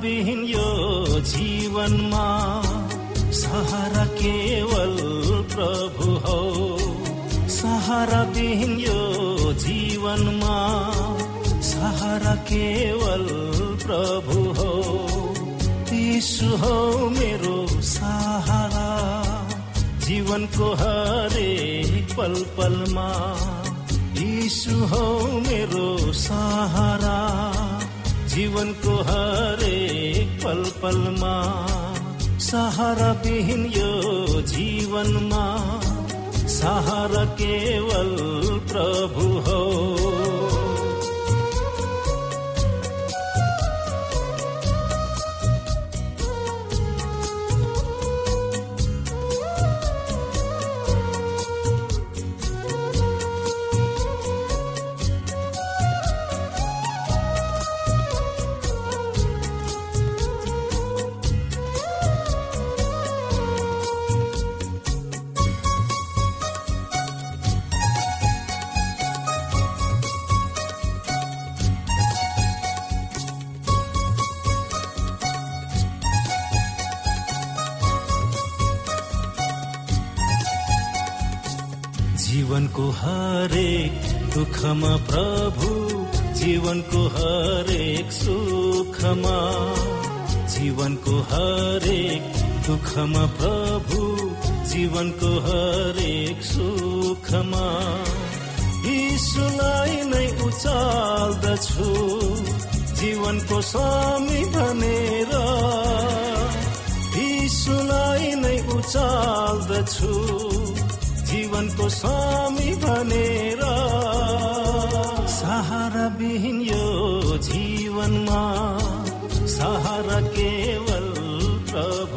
विहीन यो जीवनमा सहारा केवल प्रभु हो। सहारा विहीन यो जीवनमा सहारा केवल प्रभु हो। यीशु हो मेरो सहारा। जीवनको हरेक पल पलमा यीशु हो मेरो सहारा। जीवनको हरेक पल पलमा सहारा विहीन यो जीवनमा सहारा केवल प्रभु हो। जीवनको हरेक सुखमा जीवनको हरेक दुःखमा प्रभु जीवनको हरेक सुखमा। यीशुलाई नै उचाल्दछु जीवनको स्वामी भनेर। यीशुलाई नै उचाल्दछु जीवनको स्वामी भनेर। सहारा विहीन यो जीवनमा सहारा केवल प्रभु।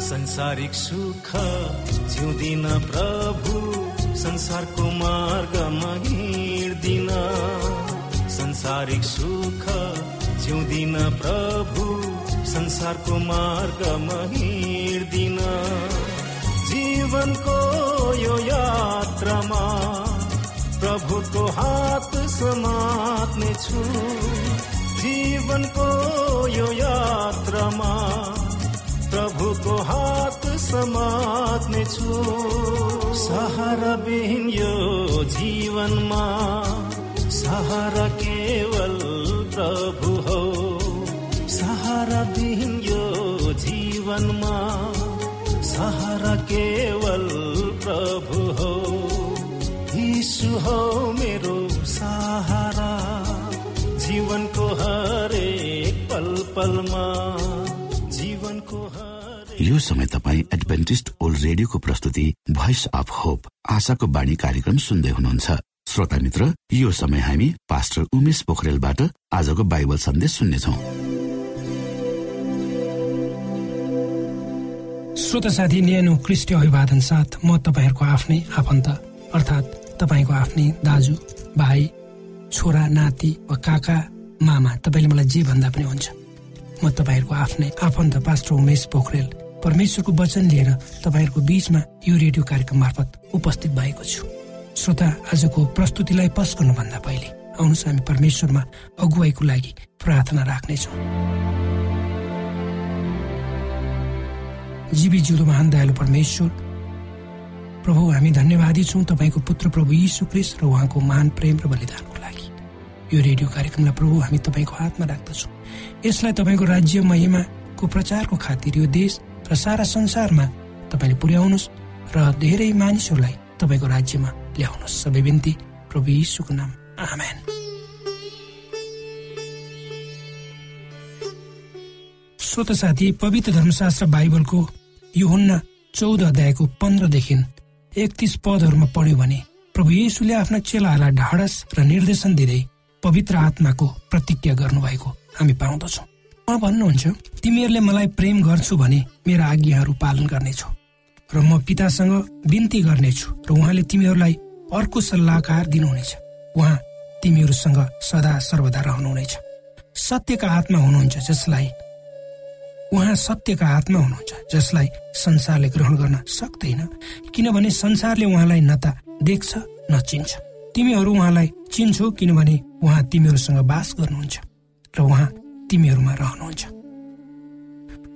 संसारिक सुख जिउँदिन प्रभु संसारको मार्गमा हिँड्दिन संसारिक सुख जिउँदिन प्रभु संसारको मार्गमा हिँड्दिन जीवनको यो यात्रामा प्रभुको हात समात्ने छु जीवनको यो यात्रामा प्रभुको हात समात्ने छु। सहारा यो जीवनमा सहारा केवल प्रभु हो। सहारा यो जीवनमा सहारा केवल प्रभु हो। यीशु हो मेरो सहारा जीवनको हरेक पल पलमा यो समय तपाईँ एडभेन्टिस्ट ओल्ड रेडियोको प्रस्तुति भोइस अफ होप आशाको बाणी कार्यक्रम सुन्दै हुनुहुन्छ। श्रोता मित्र यो समय हामी पास्टर उमेश पोखरेलबाट आजको बाइबल सन्देश सुन्नेछौ। श्रोत साथी न्यानो क्रिस्टी अभिवादन साथ म तपाईँहरूको आफ्नै आफन्त अर्थात् तपाईँको आफ्नै दाजु भाइ छोरा नाति वा काका मामा तपाईँले मलाई जे भन्दा पनि हुन्छ। म तपाईँहरूको आफ्नै आफन्त पास्टर उमेश पोखरेल परमेश्वरको वचन लिएर तपाईँहरूको बीचमा यो रेडियो कार्यक्रम मार्फत उपस्थित भएको छु। श्रोता आजको प्रस्तुतिलाई पस गर्नुभन्दा पहिले आउनुहोस् हामी परमेश्वरमा अगुवाईको लागि प्रार्थना राख्नेछौँ। जीवी जिउँदो महान दयालु परमेश्वर प्रभु हामी धन्यवादी छौँ तपाईँको पुत्र प्रभु यीशु क्रिस्ट र उहाँको महान प्रेम र बलिदानको लागि यो रेडियो कार्यक्रमलाई प्रभु हामी तपाईँको हातमा राख्दछौँ। यसलाई तपाईँको राज्य महिमाको प्रचारको खातिर यो देश र सारा संसारमा तपाईँले पुर्याउनुहोस् र धेरै मानिसहरूलाई तपाईँको राज्यमा ल्याउनुहोस्। सबै बिन्ती प्रभु यीशुको नाम। आमेन। श्रोत साथी पवित्र धर्मशास्त्र बाइबलको युहुन्ना चौध अध्यायको पन्ध्रदेखि एकतिस पदहरूमा पढ्यो भने प्रभु येशुले आफ्ना चेलाहरूलाई ढाडस र निर्देशन दिँदै पवित्र आत्माको प्रतिज्ञा गर्नुभएको हामी पाउँदछौँ। उहाँ भन्नुहुन्छ तिमीहरूले मलाई प्रेम गर्छु भने मेरा आज्ञाहरू पालन गर्नेछौ र म पितासँग बिन्ती गर्नेछु र उहाँले तिमीहरूलाई अर्को सल्लाहकार दिनुहुनेछ। उहाँ तिमीहरूसँग सदा सर्वदा रहनुहुनेछ। सत्यका आत्मा हुनुहुन्छ जसलाई उहाँ सत्यका आत्मा हुनुहुन्छ जसलाई संसारले ग्रहण गर्न सक्दैन किनभने संसारले उहाँलाई न त देख्छ न चिन्छ। तिमीहरू उहाँलाई चिन्छौ किनभने उहाँ तिमीहरूसँग बास गर्नुहुन्छ र उहाँ तिमीहरूमा रहनुहुन्छ।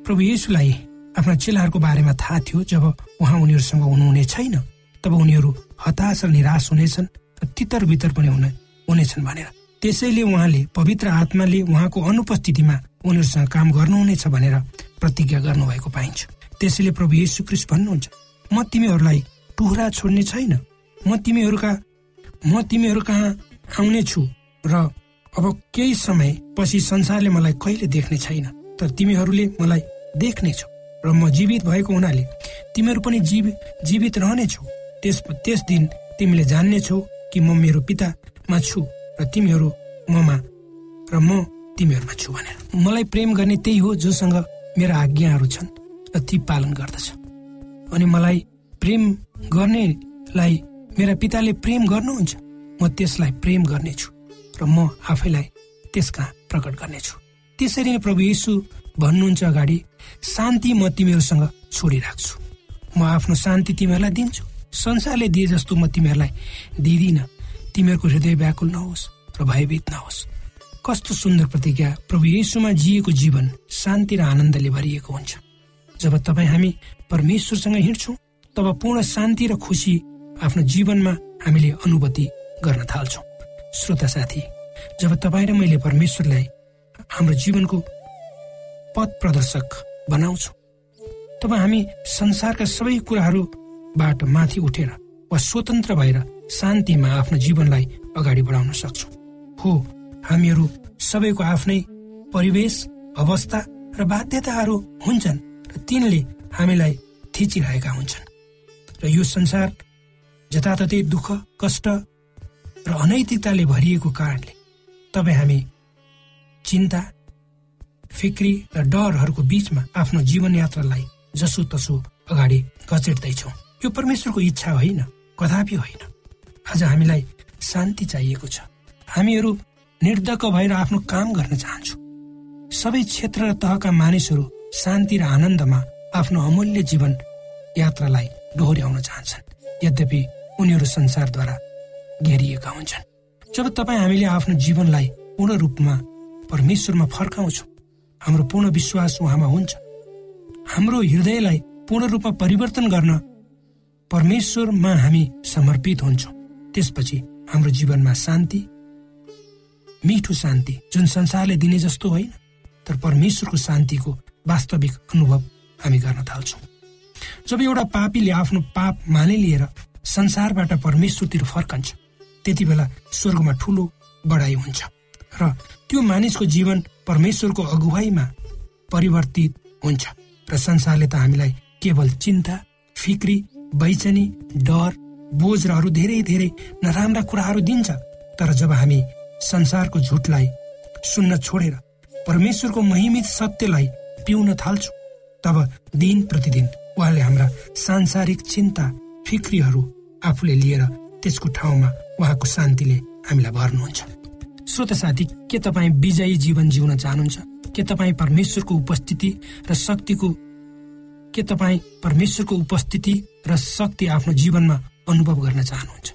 प्रभु येसुलाई आफ्ना चेलाहरूको बारेमा थाहा थियो जब उहाँ उनीहरूसँग हुनुहुने छैन तब उनीहरू हताश र निराश हुनेछन् र तितर बितर पनि हुने हुनेछन् भनेर। त्यसैले उहाँले पवित्र आत्माले उहाँको अनुपस्थितिमा उनीहरूसँग काम गर्नुहुनेछ भनेर प्रतिज्ञा गर्नुभएको पाइन्छ। त्यसैले प्रभु येशु क्रिस्ट भन्नुहुन्छ म तिमीहरूलाई टुहरा छोड्ने छैन। म तिमीहरूका म तिमीहरू कहाँ आउने छु? र अब केही समय पछि संसारले मलाई कहिले देख्ने छैन तर तिमीहरूले मलाई देख्नेछौ र म जीवित भएको हुनाले तिमीहरू पनि जीव जीवित रहनेछौ त्यस त्यस दिन तिमीले जान्नेछौ कि म मेरो पितामा छु र तिमीहरू ममा र म तिमीहरूमा छु भनेर। मलाई प्रेम गर्ने त्यही हो जोसँग मेरा आज्ञाहरू छन् र ती पालन गर्दछ। अनि मलाई प्रेम गर्नेलाई मेरा पिताले प्रेम गर्नुहुन्छ। म त्यसलाई प्रेम गर्नेछु र म आफैलाई त्यस कहाँ प्रकट गर्नेछु। त्यसरी नै प्रभु यीशु भन्नुहुन्छ अगाडि शान्ति म तिमीहरूसँग छोडिराख्छु। म आफ्नो शान्ति तिमीहरूलाई दिन्छु। संसारले दिए जस्तो म तिमीहरूलाई दिँदिन। तिमीहरूको हृदय व्याकुल नहोस् र भयभीत नहोस्। कस्तो सुन्दर प्रतिज्ञा प्रभु येसुमा जिएको जीवन शान्ति र आनन्दले भरिएको हुन्छ। जब तपाईँ हामी परमेश्वरसँग हिँड्छौँ तब पूर्ण शान्ति र खुसी आफ्नो जीवनमा हामीले अनुभूति गर्न थाल्छौँ। श्रोता साथी जब तपाईँ र मैले परमेश्वरलाई हाम्रो जीवनको पथ प्रदर्शक बनाउँछौँ तब हामी संसारका सबै कुराहरूबाट माथि उठेर वा स्वतन्त्र भएर शान्तिमा आफ्नो जीवनलाई अगाडि बढाउन सक्छौँ। हो हामीहरू सबैको आफ्नै परिवेश अवस्था र बाध्यताहरू हुन्छन् र तिनले हामीलाई थिचिरहेका हुन्छन्। र यो संसार जताततै दुःख कष्ट र अनैतिकताले भरिएको कारणले तपाईँ हामी चिन्ता फिक्री र डरहरूको बीचमा आफ्नो जीवन यात्रालाई जसो तसो अगाडि कचेट्दैछौँ यो परमेश्वरको इच्छा होइन कदापि होइन। आज हामीलाई शान्ति चाहिएको छ। हामीहरू निर्धक्क भएर आफ्नो काम गर्न चाहन्छौँ। सबै क्षेत्र र तहका मानिसहरू शान्ति र आनन्दमा आफ्नो अमूल्य जीवन यात्रालाई डोहोऱ्याउन चाहन्छन्। यद्यपि उनीहरू संसारद्वारा घेरिएका हुन्छन्। जब तपाईँ हामीले आफ्नो जीवनलाई पूर्ण रूपमा परमेश्वरमा फर्काउँछौँ हाम्रो पूर्ण विश्वास उहाँमा हुन्छ। हाम्रो हृदयलाई पूर्ण रूपमा परिवर्तन गर्न परमेश्वरमा हामी समर्पित हुन्छौँ। त्यसपछि हाम्रो जीवनमा शान्ति मिठो शान्ति जुन संसारले दिने जस्तो होइन तर परमेश्वरको शान्तिको वास्तविक अनुभव हामी गर्न थाल्छौँ। जब एउटा पापीले आफ्नो पाप माने लिएर संसारबाट परमेश्वरतिर फर्कन्छ। त्यति बेला स्वर्गमा ठुलो बढाइ हुन्छ। र त्यो मानिसको जीवन परमेश्वरको अगुवाईमा परिवर्तित हुन्छ। र संसारले त हामीलाई केवल चिन्ता फिक्री बैचनी डर बोझ र अरू धेरै धेरै नराम्रा कुराहरू दिन्छ। तर जब हामी संसारको झुटलाई सुन्न छोडेर परमेश्वरको महिमित सत्यलाई पिउन थाल्छौँ तब दिन प्रतिदिन उहाँले हाम्रा सांसारिक चिन्ता फिक्रीहरू आफूले लिएर त्यसको ठाउँमा उहाँको शान्तिले हामीलाई भर्नुहुन्छ। श्रोत साथी के तपाईँ विजयी जीवन जिउन चाहनुहुन्छ? के तपाईँ परमेश्वरको उपस्थिति र शक्तिको के तपाईँ परमेश्वरको उपस्थिति र शक्ति आफ्नो जीवनमा अनुभव गर्न चाहनुहुन्छ?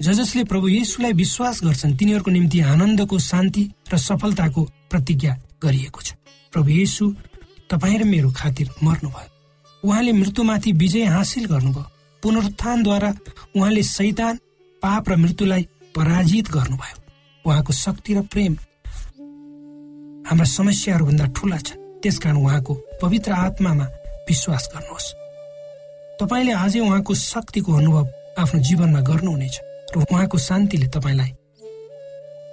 ज जसले प्रभु येसुलाई विश्वास गर्छन् तिनीहरूको निम्ति आनन्दको शान्ति र सफलताको प्रतिज्ञा गरिएको छ। प्रभु येसु तपाईँ र मेरो खातिर मर्नुभयो। उहाँले मृत्युमाथि विजय हासिल गर्नुभयो। पुनरुत्थानद्वारा उहाँले सैतान पाप र मृत्युलाई पराजित गर्नुभयो। उहाँको शक्ति र प्रेम हाम्रा समस्याहरूभन्दा ठुला छन् त्यसकारण उहाँको पवित्र आत्मामा विश्वास गर्नुहोस्। तपाईँले आजै उहाँको शक्तिको अनुभव आफ्नो जीवनमा गर्नुहुनेछ र उहाँको शान्तिले तपाईँलाई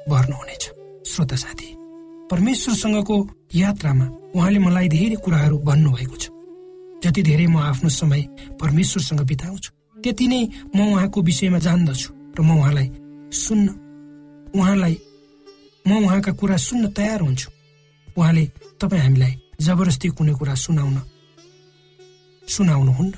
भर्नुहुनेछ। श्रोता साथी परमेश्वरसँगको यात्रामा उहाँले मलाई धेरै कुराहरू भन्नुभएको छ। जति धेरै म आफ्नो समय परमेश्वरसँग बिताउँछु। त्यति नै म उहाँको विषयमा जान्दछु र म उहाँलाई सुन्न उहाँलाई म उहाँका कुरा सुन्न तयार हुन्छु। उहाँले तपाईँ हामीलाई जबरजस्ती कुनै कुरा सुनाउन सुनाउनुहुन्न।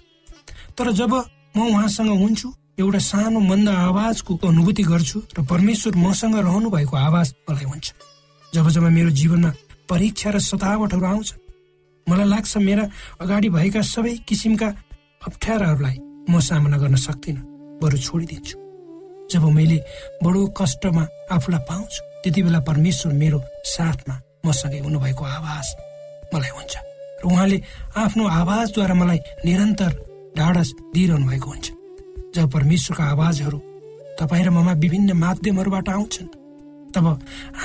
तर जब म उहाँसँग हुन्छु एउटा सानो मन्द आवाजको अनुभूति गर्छु र परमेश्वर मसँग रहनु भएको आवाज मलाई हुन्छ। जब जब मेरो जीवनमा परीक्षा र सतावटहरू आउँछ मलाई लाग्छ मेरा अगाडि भएका सबै किसिमका अप्ठ्याराहरूलाई म सामना गर्न सक्दिनँ। बरु छोडिदिन्छु। जब मैले बडो कष्टमा आफूलाई पाउँछु त्यति बेला परमेश्वर मेरो साथमा मसँगै हुनुभएको आवाज मलाई हुन्छ र उहाँले आफ्नो आवाजद्वारा मलाई निरन्तर ढाडस दिइरहनु भएको हुन्छ। जब परमेश्वरका आवाजहरू तपाईँ र ममा विभिन्न माध्यमहरूबाट आउँछन् तब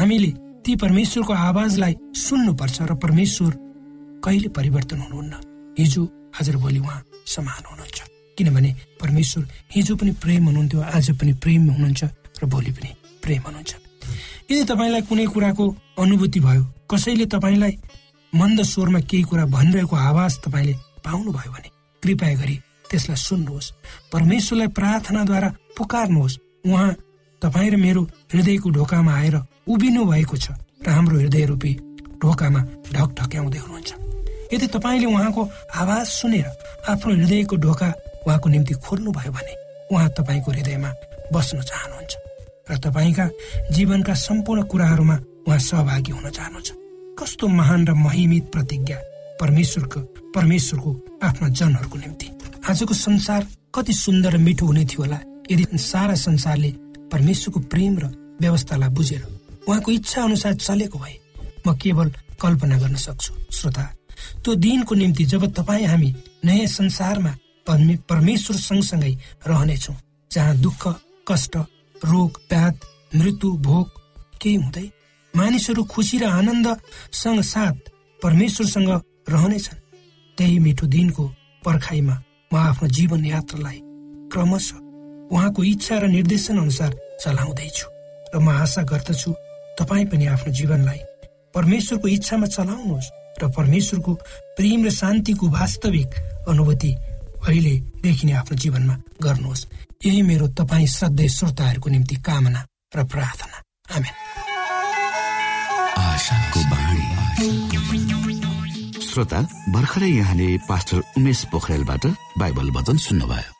हामीले ती परमेश्वरको आवाजलाई सुन्नुपर्छ र परमेश्वर कहिले परिवर्तन हुनुहुन्न? हिजो आज भोलि उहाँ समान हुनुहुन्छ। किनभने परमेश्वर हिजो पनि प्रेम हुनुहुन्थ्यो आज पनि प्रेम हुनुहुन्छ र भोलि पनि प्रेम हुनुहुन्छ। यदि तपाईँलाई कुनै कुराको अनुभूति भयो कसैले तपाईँलाई मन्द स्वरमा केही कुरा भनिरहेको आवाज तपाईँले पाउनुभयो भने कृपया गरी त्यसलाई सुन्नुहोस्। परमेश्वरलाई प्रार्थनाद्वारा पुकार्नुहोस्। उहाँ तपाईँ र मेरो हृदयको ढोकामा आएर उभिनु भएको छ र हाम्रो हृदय रूपी ढोकामा ढक ढक्याउँदै हुनुहुन्छ। यदि तपाईँले उहाँको आवाज सुनेर आफ्नो हृदयको ढोका उहाँको निम्ति खोल्नु भयो भने उहाँ तपाईँको हृदयमा बस्न चाहनुहुन्छ र तपाईँका जीवनका सम्पूर्ण कुराहरूमा उहाँ सहभागी हुन चाहनुहुन्छ। कस्तो महान र महिमित प्रतिज्ञा परमेश्वरको परमेश्वरको आफ्ना जनहरूको निम्ति। आजको संसार कति सुन्दर र मिठो हुने थियो होला। यदि सारा संसारले परमेश्वरको प्रेम र व्यवस्थालाई बुझेर उहाँको इच्छा अनुसार चलेको भए म केवल कल्पना गर्न सक्छु। श्रोता त्यो दिनको निम्ति जब तपाईँ हामी नयाँ संसारमा परमेश्वर सँगसँगै रहनेछौँ जहाँ दुःख कष्ट रोग व्याध मृत्यु भोग केही हुँदै मानिसहरू खुसी र आनन्दसँग साथ परमेश्वरसँग रहनेछन् त्यही मिठो दिनको पर्खाइमा म आफ्नो जीवन यात्रालाई क्रमशः उहाँको इच्छा र निर्देशन अनुसार चलाउँदैछु र म आशा गर्दछु तपाईँ पनि आफ्नो जीवनलाई परमेश्वरको इच्छामा चलाउनुहोस्। र परमेश्वरको प्रेम र शान्तिको वास्तविक अनुभूति अहिले देखिने आफ्नो जीवनमा गर्नुहोस्। यही मेरो तपाईँ श्रद्धेय श्रोताहरूको निम्ति कामना र प्रार्थना। आमेन। श्रोता भर्खरै यहाँले पास्टर उमेश पोखरेलबाट बाइबल वचन सुन्नुभयो।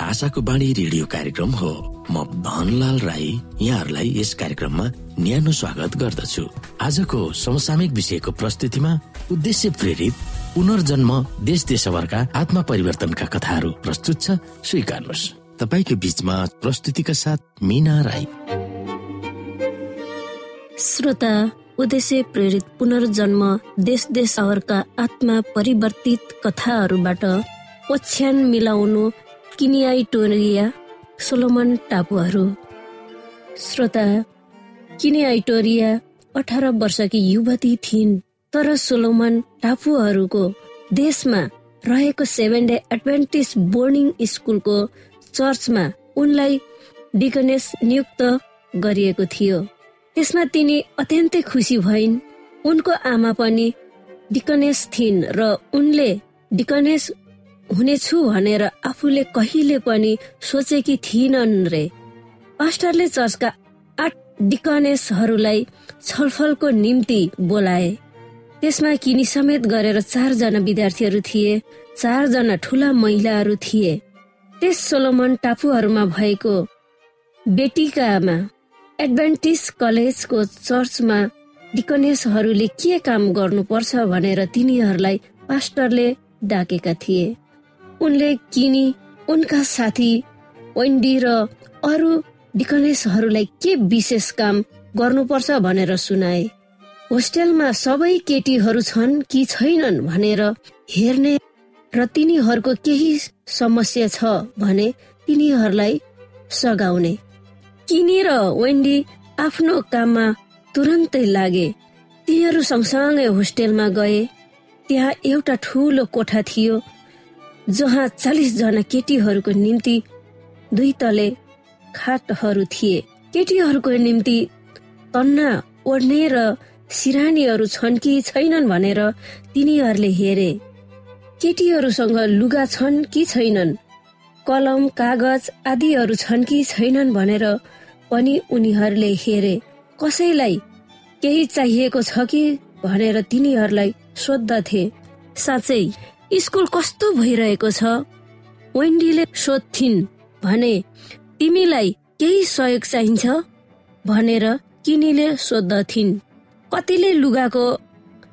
आशाको बाणी रेडियो कार्यक्रम हो। म धनलाल राई यहाँहरूलाई यस कार्यक्रममा न्यानो स्वागत गर्दछु। आजको समसामयिक विषयको प्रस्तुतिमा उद्देश्य प्रेरित पुनर्जन्म देश देशभरका आत्मा परिवर्तनका कथाहरू प्रस्तुत छ। स्वीकार्नुहोस्। तपाईँको बिचमा प्रस्तुतिका साथ मिना राई। श्रोता उद्देश्य प्रेरित पुनर्जन्म देश देशका आत्मा परिवर्तित कथाहरूबाट ओछ्यान मिलाउनु किनियाइटोरिया सोलोमन टापुहरू। श्रोता किनियाइटोरिया अठार वर्षकी युवती थिइन् तर सोलोमन टापुहरूको देशमा रहेको सेभेन डे एडभेन्टिस बोर्डिङ स्कुलको चर्चमा उनलाई डिकनेस नियुक्त गरिएको थियो। त्यसमा तिनी अत्यन्तै खुसी भइन्। उनको आमा पनि डिकनेस थिइन् र उनले डिकनेस हुनेछु भनेर आफूले कहिले पनि सोचेकी थिइनन् रे। पास्टरले चर्चका आठ डिकनेसहरूलाई छलफलको निम्ति बोलाए। त्यसमा किनी समेत गरेर चारजना विद्यार्थीहरू थिए चारजना ठुला महिलाहरू थिए। त्यस सोलोमन टापुहरूमा भएको बेटिकामा एडभान्टिस कलेजको चर्चमा डिकनेसहरूले के काम गर्नुपर्छ भनेर तिनीहरूलाई पास्टरले डाकेका थिए। उनले किनी उनका साथी वेन्डी र अरू डिकनेसहरूलाई के विशेष काम गर्नुपर्छ भनेर सुनाए। होस्टेलमा सबै केटीहरू छन् कि छैनन् भनेर हेर्ने र तिनीहरूको केही समस्या छ भने तिनीहरूलाई सघाउने। किनी र वेन्डी आफ्नो काममा तुरन्तै लागे। तिनीहरू सँगसँगै होस्टेलमा गए। त्यहाँ एउटा ठुलो कोठा थियो। जहाँ चालिस जना केटीहरूको निम्ति दुई तले खाटहरू थिए। केटीहरूको निम्ति तन्ना ओढ्ने र सिरानीहरू छन् कि छैनन् भनेर तिनीहरूले हेरे। केटीहरूसँग लुगा छन् कि छैनन्? कलम कागज आदिहरू छन् कि छैनन् भनेर पनि उनीहरूले हेरे। कसैलाई केही चाहिएको छ कि भनेर तिनीहरूलाई सोद्धथे साँच्चै स्कुल कस्तो भइरहेको छ? वेन्डीले सोध्थिन् भने तिमीलाई केही सहयोग चाहिन्छ? भनेर किनीले सोद्धथिन्। कतिले लुगाको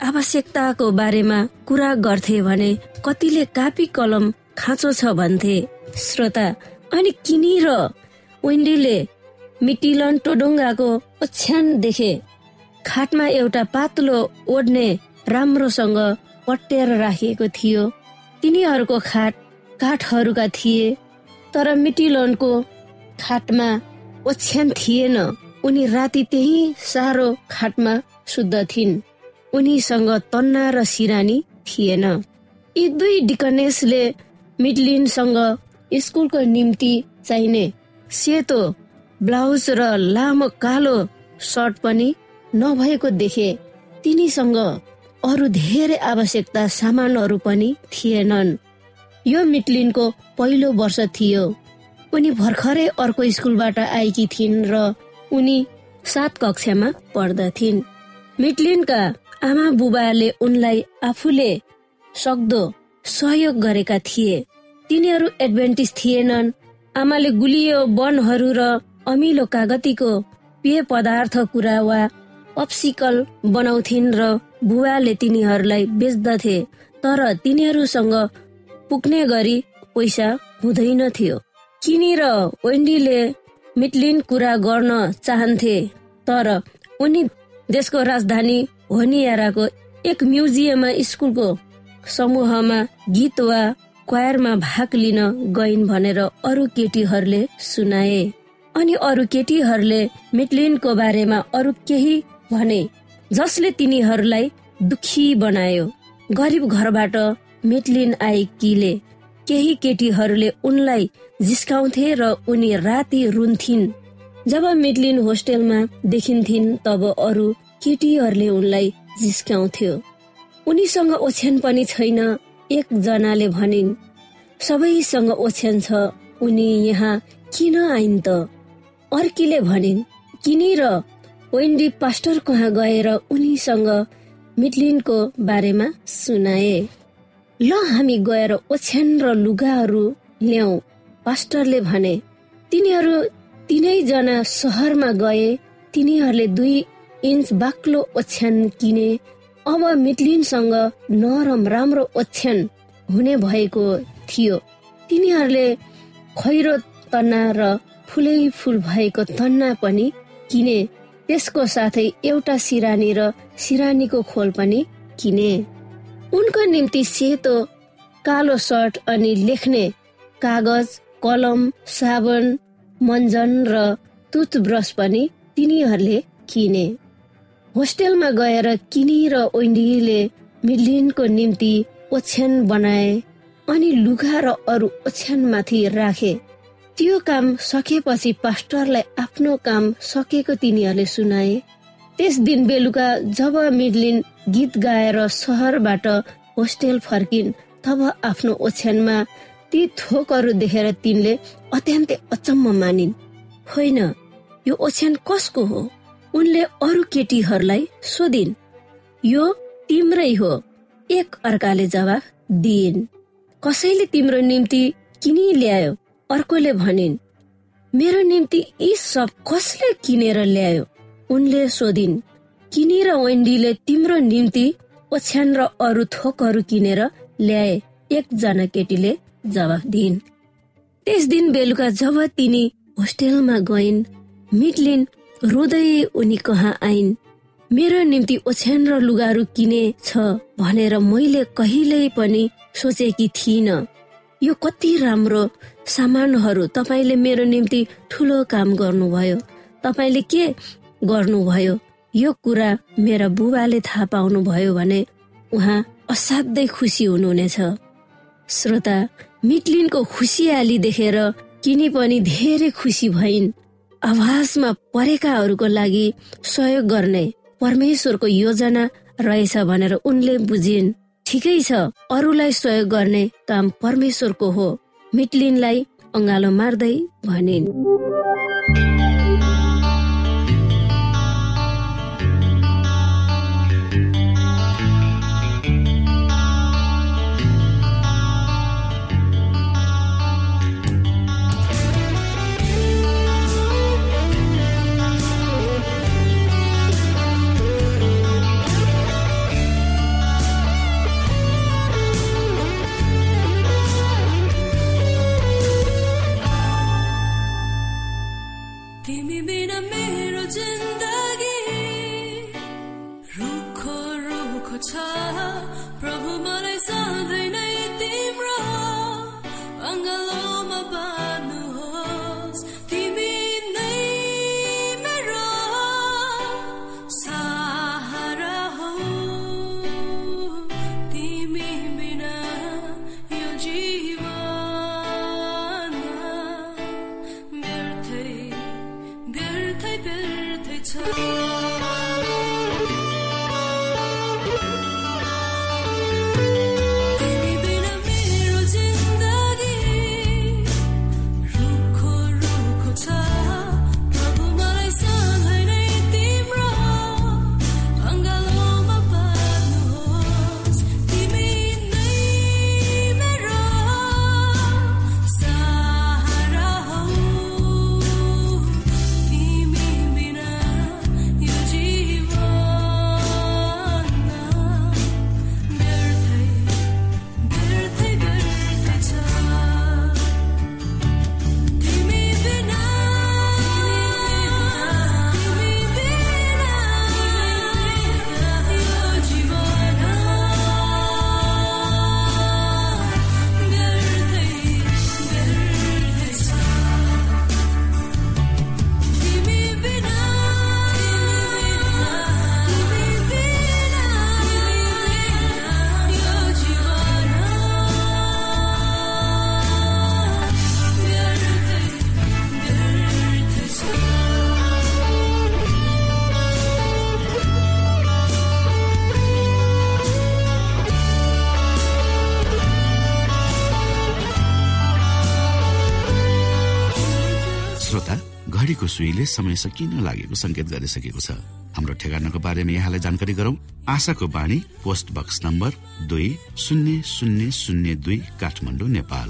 आवश्यकताको बारेमा कुरा गर्थे भने कतिले कापी कलम खाँचो छ भन्थे? श्रोता अनि किनी र वेन्डीले मिटिलन टोडोङ्गाको ओछ्यान देखे। खाटमा एउटा पातलो ओढ्ने राम्रोसँग पट्याएर राखिएको थियो। तिनीहरूको खाट काठहरूका थिए तर मिटिलोनको खाटमा ओछ्यान थिएन। उनी राति त्यही साह्रो खाटमा शुद्ध थिइन्। उनीसँग तन्ना र सिरानी थिएन। यी दुई डिकनेसले मिडलिनसँग स्कुलको निम्ति चाहिने सेतो ब्लाउज र लामो कालो सर्ट पनि नभएको देखे। तिनीसँग अरू धेरै आवश्यकता सामानहरू पनि थिएनन्। यो मिटलिनको पहिलो वर्ष थियो। उनी भर्खरै अर्को स्कुलबाट आएकी थिइन् र उनी सात कक्षामा पढ्दथिन्। मिटलिनका आमा बुबाले उनलाई आफूले सक्दो सहयोग गरेका थिए। तिनीहरू एडभेन्टिस थिएनन्। आमाले गुलियो वनहरू र अमिलो कागतीको पेय पदार्थ कुरा वा पप्सिकल बनाउँथिन् र बुवाले तिनीहरूलाई बेच्दथे तर तिनीहरूसँग पुग्ने गरी पैसा हुँदैन थियो। किनी र वेन्डीले मिटलिन कुरा गर्न चाहन्थे तर उनी देशको राजधानी होनियाराको एक म्युजियममा स्कुलको समूहमा गीत वा क्वायरमा भाग लिन गइन् भनेर अरू केटीहरूले सुनाए। अनि अरू केटीहरूले मिटलिनको बारेमा अरू केही भने जसले तिनीहरूलाई दुखी बनायो गरिब घरबाट मिटलिन आएकीले केही केटीहरूले उनलाई जिस्काउँथे र उनी राति रुन्थिन्। जब मिटलिन होस्टेलमा देखिन्थिन् तब अरू केटीहरूले उनलाई जिस्काउँथ्यो। उनीसँग ओछ्यान पनि छैन एकजनाले भनिन् सबैसँग ओछ्यान छ उनी यहाँ किन आइन् त? अर्कीले भनिन् किनी र वेन्डी पास्टर कहाँ गएर उनीसँग मिटलिनको बारेमा सुनाए। ल हामी गएर ओछ्यान र लुगाहरू ल्याउ पास्टरले भने। तिनीहरू तिनैजना सहरमा गए तिनीहरूले दुई इन्च बाक्लो ओछ्यान किने। अब मिटलिनसँग नरम राम्रो ओछ्यान हुने भएको थियो। तिनीहरूले खैरो तन्ना र फुलै फुल भएको तन्ना पनि किने। त्यसको साथै एउटा सिरानी र सिरानीको खोल पनि किने। उनको निम्ति सेतो कालो सर्ट अनि लेख्ने कागज कलम साबुन मन्जन र टुथब्रस पनि तिनीहरूले किने। होस्टेलमा गएर किनी र ओइन्डीले मिलिनको निम्ति ओछ्यान बनाए अनि लुगा र अरू ओछ्यानमाथि राखे। त्यो काम सकेपछि पास्टरलाई आफ्नो काम सकेको तिनीहरूले सुनाए। त्यस दिन बेलुका जब मिडलिन गीत गाएर सहरबाट होस्टेल फर्किन् तब आफ्नो ओछ्यानमा ती थोकहरू देखेर तिनले अत्यन्तै अचम्म मानिन्। होइन यो ओछ्यान कसको हो? उनले अरू केटीहरूलाई सोधिन्। यो तिम्रै हो एक अर्काले जवाफ दिइन्। कसैले तिम्रो निम्ति किनि ल्यायो? अर्कोले भनिन् मेरो निम्ति यी सब कसले किनेर ल्यायो? उनले सोधिन् किनी र वेन्डीले तिम्रो निम्ति ओछ्यान र अरू थोकहरू किनेर ल्याए एकजना केटीले जवाफ दिइन्। त्यस दिन बेलुका जब तिनी होस्टेलमा गइन् मिटलिन रुँदै उनी कहाँ आइन् मेरो निम्ति ओछ्यान र लुगाहरू किने छ भनेर मैले कहिल्यै पनि सोचेकी थिइनँ। यो कति राम्रो सामानहरू तपाईँले मेरो निम्ति ठुलो काम गर्नुभयो। तपाईँले के गर्नुभयो? यो कुरा मेरा बुबाले थाहा पाउनु भयो भने उहाँ असाध्यै खुसी हुनुहुनेछ। श्रोता मिटलिनको खुसियाली देखेर किनी पनि धेरै खुसी भइन्। आवाजमा परेकाहरूको लागि सहयोग गर्ने परमेश्वरको योजना रहेछ भनेर उनले बुझिन्। ठिकै छ। अरूलाई सहयोग गर्ने काम परमेश्वरको हो। मिटलिनलाई अङ्गालो मार्दै भनिन्। सुईले समय सकिन लागेको संकेत गरिसकेको छ? हाम्रो ठेगानाको बारेमा यहाँलाई जानकारी गरौं। आशाको बाणी पोस्ट बक्स नम्बर दुई शून्य शून्य शून्य दुई काठमाडौँ नेपाल।